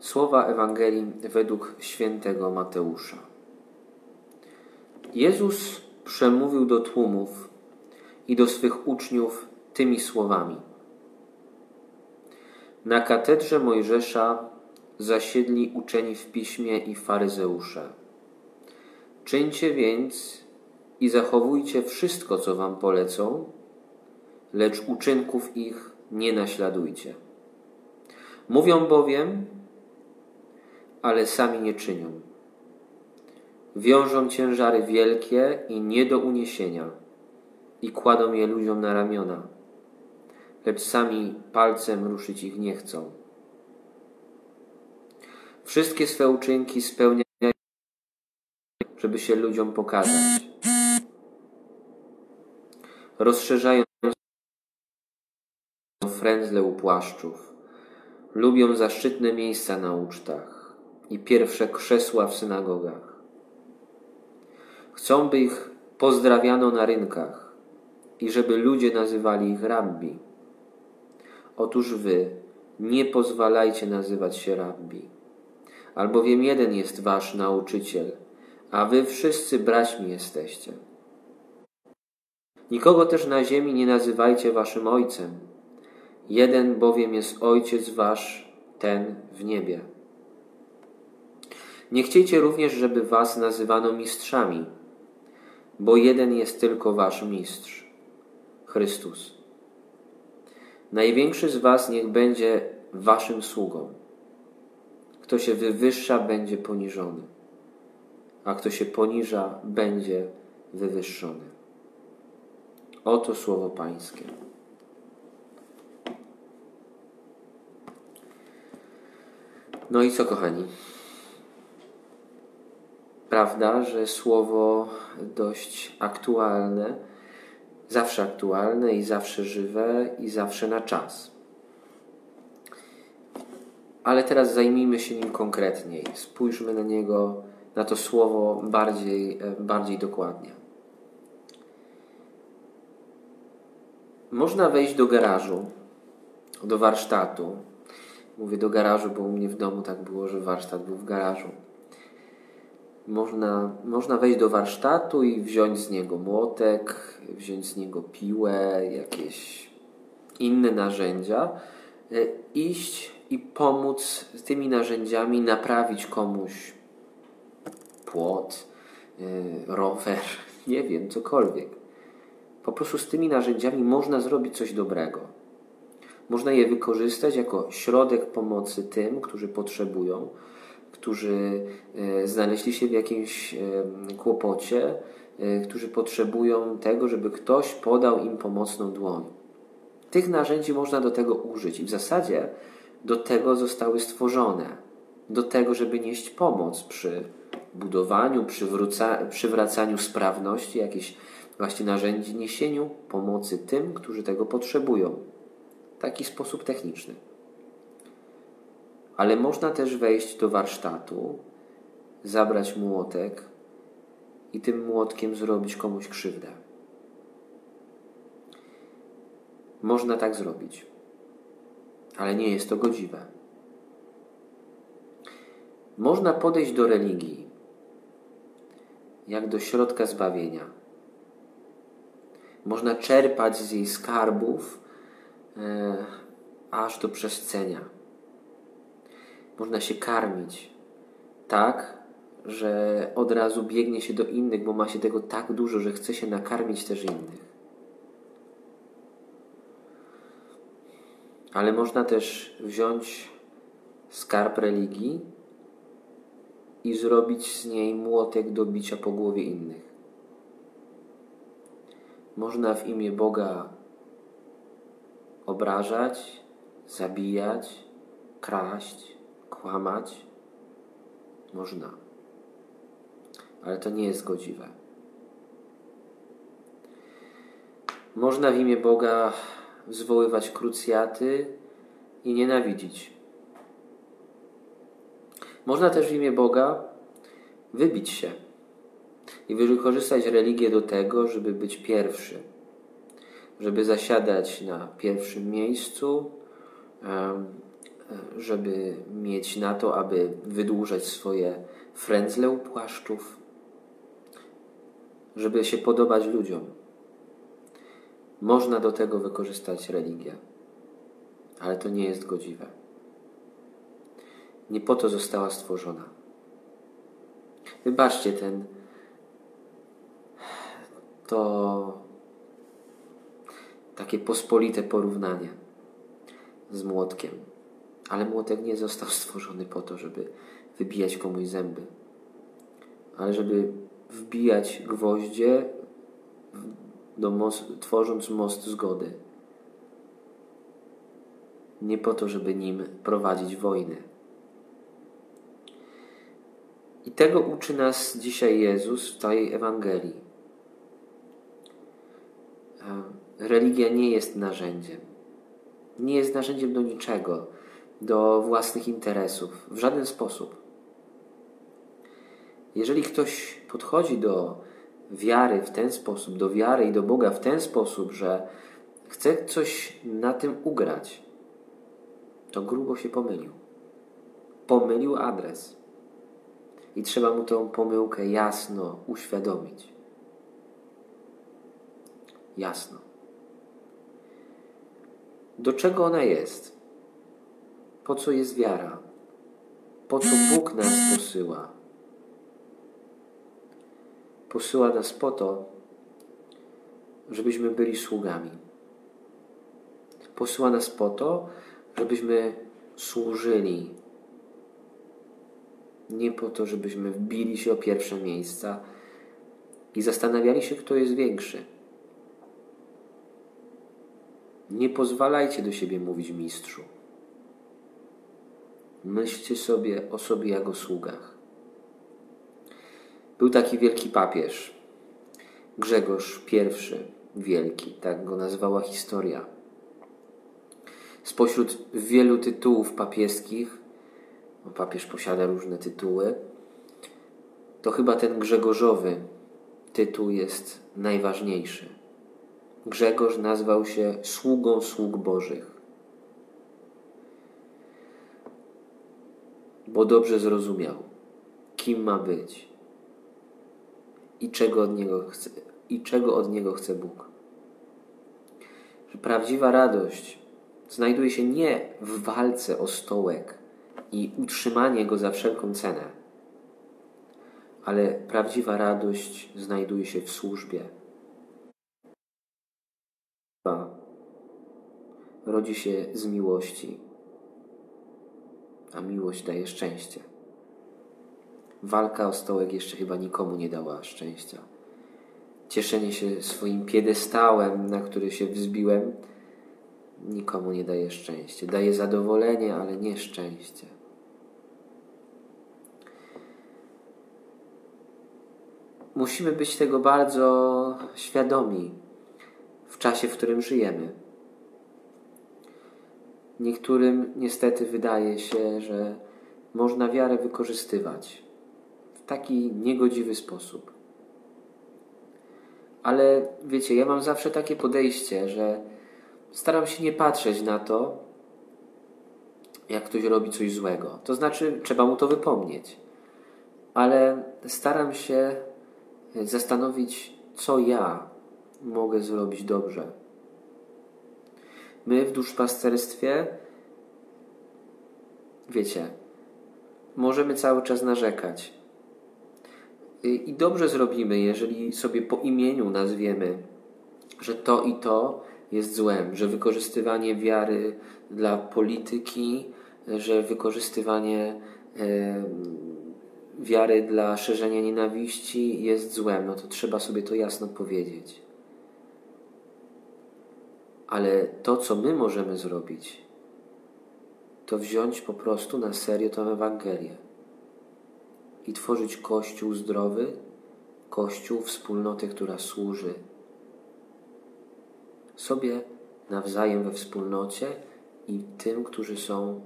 Słowa Ewangelii według świętego Mateusza. Jezus przemówił do tłumów i do swych uczniów tymi słowami. Na katedrze Mojżesza zasiedli uczeni w piśmie i faryzeusze. Czyńcie więc i zachowujcie wszystko, co wam polecą, lecz uczynków ich nie naśladujcie. Mówią bowiem, ale sami nie czynią. Wiążą ciężary wielkie i nie do uniesienia i kładą je ludziom na ramiona, lecz sami palcem ruszyć ich nie chcą. Wszystkie swe uczynki spełniają, żeby się ludziom pokazać. Rozszerzają frędzle u płaszczów. Lubią zaszczytne miejsca na ucztach i pierwsze krzesła w synagogach. Chcą, by ich pozdrawiano na rynkach i żeby ludzie nazywali ich rabbi. Otóż wy nie pozwalajcie nazywać się rabbi, albowiem jeden jest wasz nauczyciel, a wy wszyscy braćmi jesteście. Nikogo też na ziemi nie nazywajcie waszym ojcem, jeden bowiem jest ojciec wasz, ten w niebie. Nie chciejcie również, żeby was nazywano mistrzami, bo jeden jest tylko wasz mistrz Chrystus. Największy z was niech będzie waszym sługą. Kto się wywyższa, będzie poniżony, a kto się poniża, będzie wywyższony. Oto słowo Pańskie. No i co, kochani? Prawda, że słowo dość aktualne, zawsze aktualne i zawsze żywe i zawsze na czas. Ale teraz zajmijmy się nim konkretniej. Spójrzmy na niego, na to słowo bardziej, bardziej dokładnie. Można wejść do garażu, do warsztatu. Mówię do garażu, bo u mnie w domu tak było, że warsztat był w garażu. Można, można wejść do warsztatu i wziąć z niego młotek, wziąć z niego piłę, jakieś inne narzędzia, e, iść i pomóc tymi narzędziami naprawić komuś płot, e, rower, nie wiem, cokolwiek. Po prostu z tymi narzędziami można zrobić coś dobrego. Można je wykorzystać jako środek pomocy tym, którzy potrzebują, którzy e, znaleźli się w jakimś kłopocie, e, którzy potrzebują tego, żeby ktoś podał im pomocną dłoń. Tych narzędzi można do tego użyć i w zasadzie do tego zostały stworzone. Do tego, żeby nieść pomoc przy budowaniu, przywracaniu sprawności jakichś właśnie narzędzi, niesieniu pomocy tym, którzy tego potrzebują. Taki sposób techniczny. Ale można też wejść do warsztatu, zabrać młotek i tym młotkiem zrobić komuś krzywdę. Można tak zrobić, ale nie jest to godziwe. Można podejść do religii jak do środka zbawienia. Można czerpać z jej skarbów e, aż do przescenia można się karmić tak, że od razu biegnie się do innych, bo ma się tego tak dużo, że chce się nakarmić też innych. Ale można też wziąć skarb religii i zrobić z niej młotek do bicia po głowie innych. Można w imię Boga obrażać, zabijać, kraść, kłamać? Można. Ale to nie jest godziwe. Można w imię Boga zwoływać krucjaty i nienawidzić. Można też w imię Boga wybić się i wykorzystać religię do tego, żeby być pierwszy, żeby zasiadać na pierwszym miejscu, żeby mieć na to, aby wydłużać swoje frędzle u płaszczów, żeby się podobać ludziom. Można do tego wykorzystać religię, ale to nie jest godziwe. Nie po to została stworzona. Wybaczcie ten to takie pospolite porównanie z młotkiem. Ale młotek nie został stworzony po to, żeby wybijać komuś zęby, ale żeby wbijać gwoździe, do most, tworząc most zgody. Nie po to, żeby nim prowadzić wojny. I tego uczy nas dzisiaj Jezus w tej Ewangelii. Religia nie jest narzędziem. Nie jest narzędziem do niczego, do własnych interesów, w żaden sposób. Jeżeli ktoś podchodzi do wiary w ten sposób, do wiary i do Boga w ten sposób, że chce coś na tym ugrać, to grubo się pomylił. Pomylił adres. I trzeba mu tą pomyłkę jasno uświadomić. Jasno. Do czego ona jest? Po co jest wiara? Po co Bóg nas posyła? Posyła nas po to, żebyśmy byli sługami. Posyła nas po to, żebyśmy służyli. Nie po to, żebyśmy wbili się o pierwsze miejsca i zastanawiali się, kto jest większy. Nie pozwalajcie do siebie mówić mistrzu. Myślcie sobie o sobie jako sługach. Był taki wielki papież, Grzegorz I Wielki, tak go nazwała historia. Spośród wielu tytułów papieskich, bo papież posiada różne tytuły, to chyba ten Grzegorzowy tytuł jest najważniejszy. Grzegorz nazwał się sługą sług Bożych. Bo dobrze zrozumiał, kim ma być i czego od niego chce, i czego od niego chce Bóg. Że prawdziwa radość znajduje się nie w walce o stołek i utrzymanie go za wszelką cenę, ale prawdziwa radość znajduje się w służbie rodzi się z miłości, a miłość daje szczęście. Walka o stołek jeszcze chyba nikomu nie dała szczęścia. Cieszenie się swoim piedestałem, na który się wzbiłem, nikomu nie daje szczęścia. Daje zadowolenie, ale nie szczęście. Musimy być tego bardzo świadomi w czasie, w którym żyjemy. Niektórym niestety wydaje się, że można wiarę wykorzystywać w taki niegodziwy sposób. Ale wiecie, ja mam zawsze takie podejście, że staram się nie patrzeć na to, jak ktoś robi coś złego. To znaczy, trzeba mu to wypomnieć. Ale staram się zastanowić, co ja mogę zrobić dobrze My w duszpasterstwie, wiecie, możemy cały czas narzekać. I dobrze zrobimy, jeżeli sobie po imieniu nazwiemy, że to i to jest złem, że wykorzystywanie wiary dla polityki, że wykorzystywanie e, wiary dla szerzenia nienawiści jest złem, no to trzeba sobie to jasno powiedzieć. Ale to, co my możemy zrobić, to wziąć po prostu na serio tę Ewangelię i tworzyć Kościół zdrowy, Kościół, wspólnotę, która służy sobie nawzajem we wspólnocie i tym, którzy są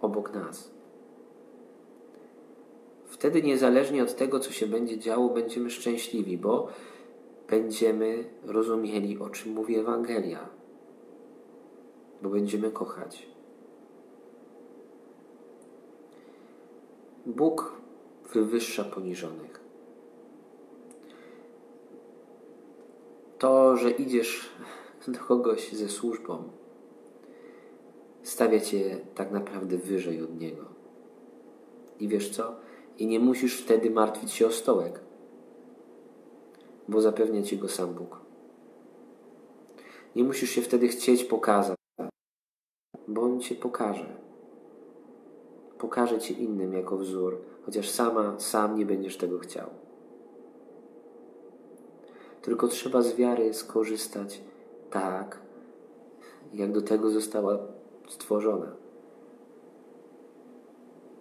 obok nas. Wtedy, niezależnie od tego, co się będzie działo, będziemy szczęśliwi, bo będziemy rozumieli, o czym mówi Ewangelia, bo będziemy kochać. Bóg wywyższa poniżonych. To, że idziesz do kogoś ze służbą, stawia cię tak naprawdę wyżej od niego. I wiesz co? I nie musisz wtedy martwić się o stołek, bo zapewnia ci go sam Bóg. Nie musisz się wtedy chcieć pokazać, bo on cię pokaże. Pokaże ci innym jako wzór, chociaż sama, sam nie będziesz tego chciał. Tylko trzeba z wiary skorzystać tak, jak do tego została stworzona.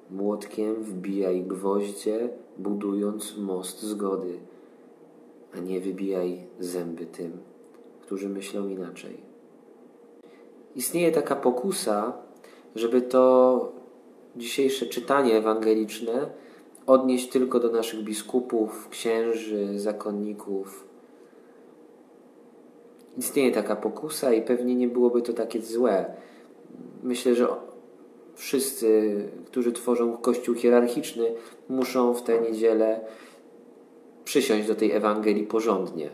Młotkiem wbijaj gwoździe, budując most zgody, a nie wybijaj zęby tym, którzy myślą inaczej. Istnieje taka pokusa, żeby to dzisiejsze czytanie ewangeliczne odnieść tylko do naszych biskupów, księży, zakonników. Istnieje taka pokusa i pewnie nie byłoby to takie złe. Myślę, że wszyscy, którzy tworzą kościół hierarchiczny, muszą w tę niedzielę przysiąść do tej Ewangelii porządnie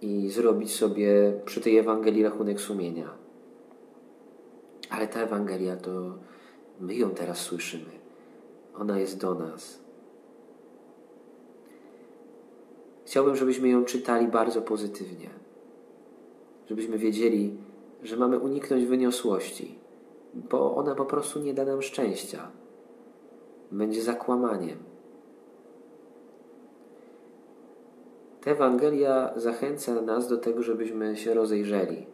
i zrobić sobie przy tej Ewangelii rachunek sumienia. Ale ta Ewangelia to my ją teraz słyszymy. Ona jest do nas. Chciałbym, żebyśmy ją czytali bardzo pozytywnie. Żebyśmy wiedzieli, że mamy uniknąć wyniosłości, bo ona po prostu nie da nam szczęścia. Będzie zakłamaniem. Ta Ewangelia zachęca nas do tego, żebyśmy się rozejrzeli,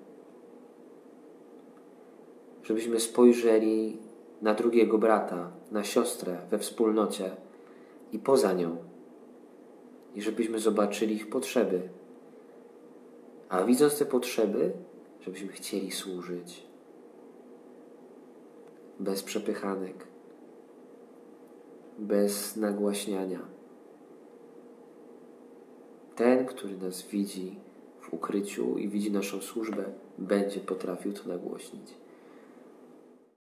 żebyśmy spojrzeli na drugiego brata, na siostrę we wspólnocie i poza nią, i żebyśmy zobaczyli ich potrzeby. A widząc te potrzeby, żebyśmy chcieli służyć bez przepychanek, bez nagłaśniania. Ten, który nas widzi w ukryciu i widzi naszą służbę, będzie potrafił to nagłośnić.